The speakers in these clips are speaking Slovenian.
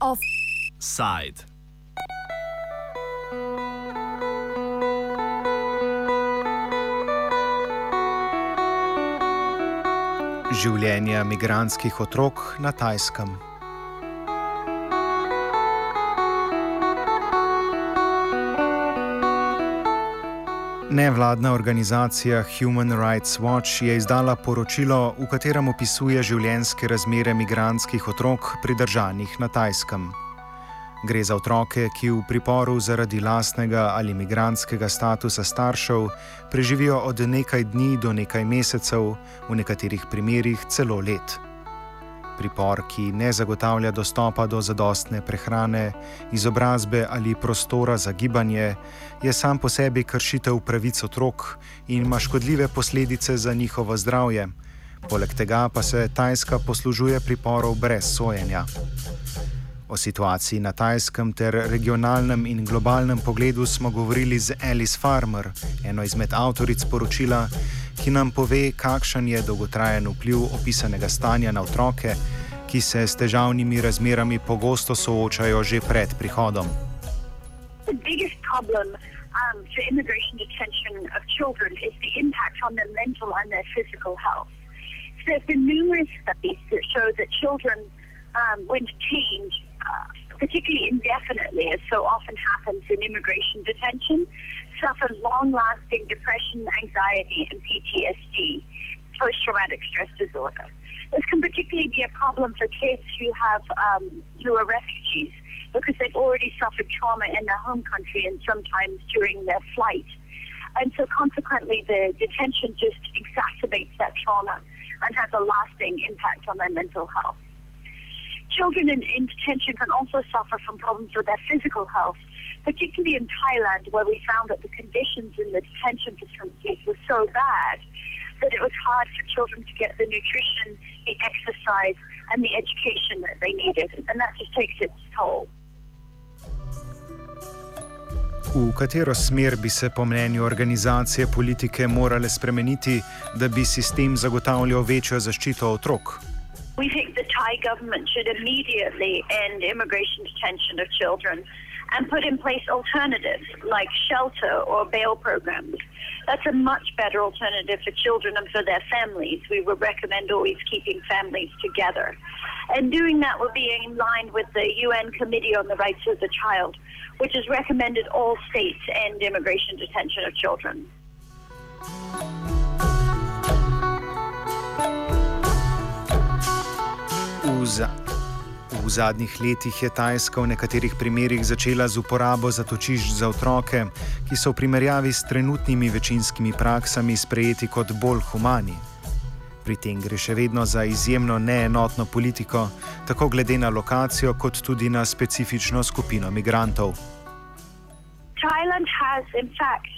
Offside. Življenje migranskih otrok na Tajskem. Nevladna organizacija Human Rights Watch je izdala poročilo, v katerem opisuje življenjske razmere migranskih otrok pridržanih na Tajskem. Gre za otroke, ki v priporu zaradi lastnega ali migranskega statusa staršev preživijo od nekaj dni do nekaj mesecev, v nekaterih primerjih celo let. Pripor, ki ne zagotavlja dostopa do zadostne prehrane, izobrazbe ali prostora za gibanje, je sam po sebi kršitev pravic otrok in ima škodljive posledice za njihovo zdravje. Poleg tega pa se Tajska poslužuje priporov brez sojenja. O situaciji na tajskem ter regionalnem in globalnem pogledu smo govorili z Alice Farmer, eno izmed avtoric poročila, ki nam pove, kakšen je dolgotrajen vpliv opisanega stanja na otroke, ki se s težavnimi razmerami pogosto soočajo že pred prihodom. Um, for immigration detention of children is the impact on their mental and their physical health. So there have been numerous studies that show that children, um, when detained, uh, particularly indefinitely, as so often happens in immigration detention, suffer long lasting depression, anxiety, and PTSD, post traumatic stress disorder. This can particularly be a problem for kids who have um, who are refugees because they've already suffered trauma in their home country and sometimes during their flight. And so consequently the detention just exacerbates that trauma and has a lasting impact on their mental health. Children in, in detention can also suffer from problems with their physical health, particularly in Thailand, where we found that the conditions in the detention facilities were so bad that it was hard for children to get the nutrition, the exercise, and the education that they needed. And that just takes its toll. V katero smer bi se po mnenju organizacije politike morale spremeniti, da bi sistem zagotavljal večjo zaščito otrok? We think the Thai government should immediately end immigration detention of children and put in place alternatives like shelter or bail programs. That's a much better alternative for children and for their families. We would recommend always keeping families together. And doing that would be in line with the UN Committee on the Rights of the Child, which has recommended all states end immigration detention of children. Uza. V zadnjih letih je Tajska v nekaterih primerjih začela z uporabo zatočišč za otroke, ki so v primerjavi s trenutnimi večinskimi praksami sprejeti kot bolj humani. Pri tem gre še vedno za izjemno neenotno politiko, tako glede na lokacijo, kot tudi na specifično skupino migrantov. Thailand has, in fact,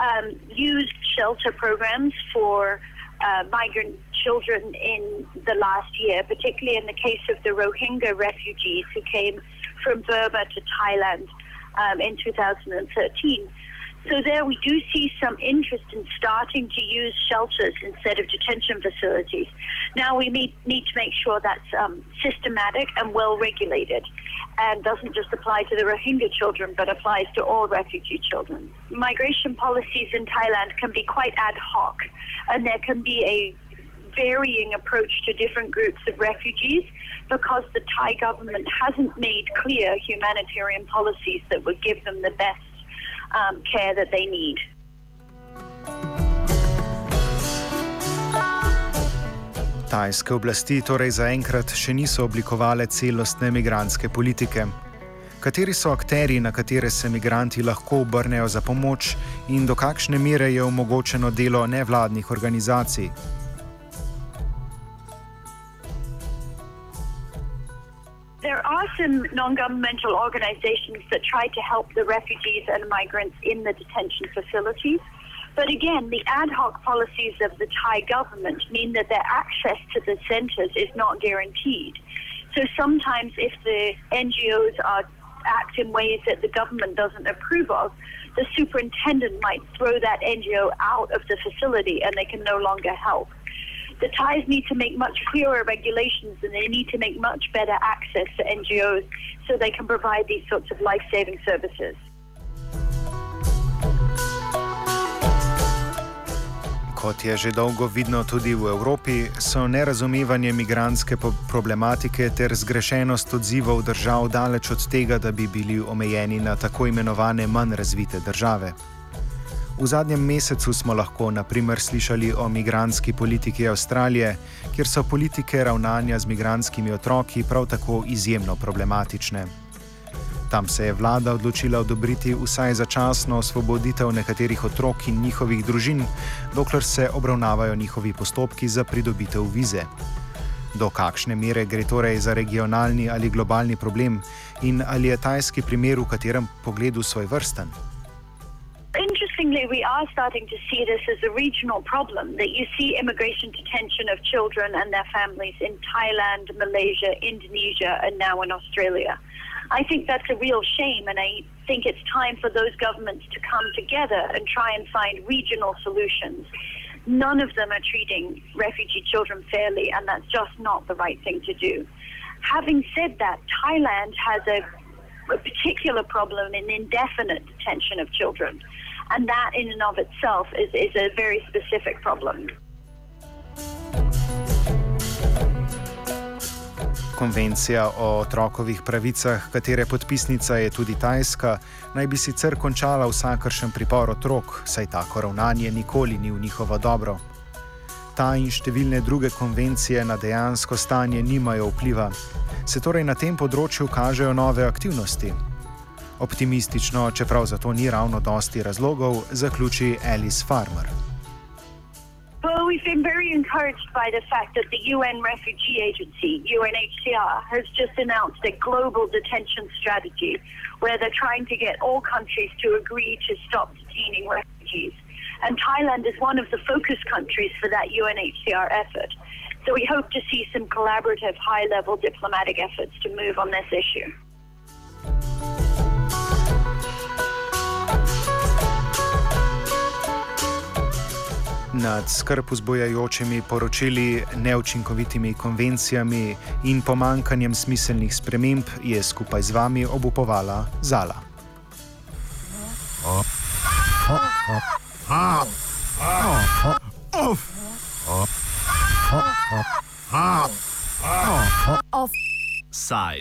um, used shelter programs for uh, migrant children in the last year, particularly in the case of the Rohingya refugees who came from Burma to Thailand um, in 2013. So there we do see some interest in starting to use shelters instead of detention facilities. Now we need, need to make sure that's um, systematic and well regulated and doesn't just apply to the Rohingya children but applies to all refugee children. Migration policies in Thailand can be quite ad hoc and there can be a varying approach to different groups of refugees because the Thai government hasn't made clear humanitarian policies that would give them the best um, care that they need. Tajske oblasti torej zaenkrat še niso oblikovale celostne migranske politike. Kateri so akteri, na katere se migranti lahko obrnejo za pomoč in do kakšne mere je omogočeno delo nevladnih organizacij? There some non governmental organizations that try to help the refugees and migrants in the detention facilities. But again, the ad hoc policies of the Thai government mean that their access to the centers is not guaranteed. So sometimes, if the NGOs are act in ways that the government doesn't approve of, the superintendent might throw that NGO out of the facility and they can no longer help. The Thais need to make much clearer regulations and they need to make much better access to NGOs so they can provide these sorts of life saving services. Kot je že dolgo vidno tudi v Evropi, so nerazumevanje migranske problematike ter zgrešenost odzivov držav daleč od tega, da bi bili omejeni na tako imenovane manj razvite države. V zadnjem mesecu smo lahko naprimer slišali o migranski politiki Avstralije, kjer so politike ravnanja z migranskimi otroki prav tako izjemno problematične. Tam se je vlada odločila odobriti vsaj začasno osvoboditev nekaterih otrok in njihovih družin, dokler se obravnavajo njihovi postopki za pridobitev vize. Do kakšne mere gre torej za regionalni ali globalni problem in ali je tajski primer v katerem pogledu svoj vrsten? We are starting to see this as a regional problem that you see immigration detention of children and their families in Thailand, Malaysia, Indonesia, and now in Australia. I think that's a real shame, and I think it's time for those governments to come together and try and find regional solutions. None of them are treating refugee children fairly, and that's just not the right thing to do. Having said that, Thailand has a, a particular problem in indefinite detention of children, and that in and of itself is, is a very specific problem. Konvencija o otrokovih pravicah, katere podpisnica je tudi Tajska, naj bi sicer končala vsakršen pripor otrok, saj tako ravnanje nikoli ni v njihovo dobro. Ta in številne druge konvencije na dejansko stanje nimajo vpliva. Se torej na tem področju kažejo nove aktivnosti? Optimistično, čeprav za to ni ravno dosti razlogov, zaključi Alice Farmer. Well, we've been very encouraged by the fact that the UN Refugee Agency, UNHCR, has just announced a global detention strategy where they're trying to get all countries to agree to stop detaining refugees. And Thailand is one of the focus countries for that UNHCR effort. So we hope to see some collaborative high level diplomatic efforts to move on this issue. Nad skrb vzbojajočimi poročili, neučinkovitimi konvencijami in pomankanjem smiselnih sprememb je skupaj z vami obupovala Zala. Offside.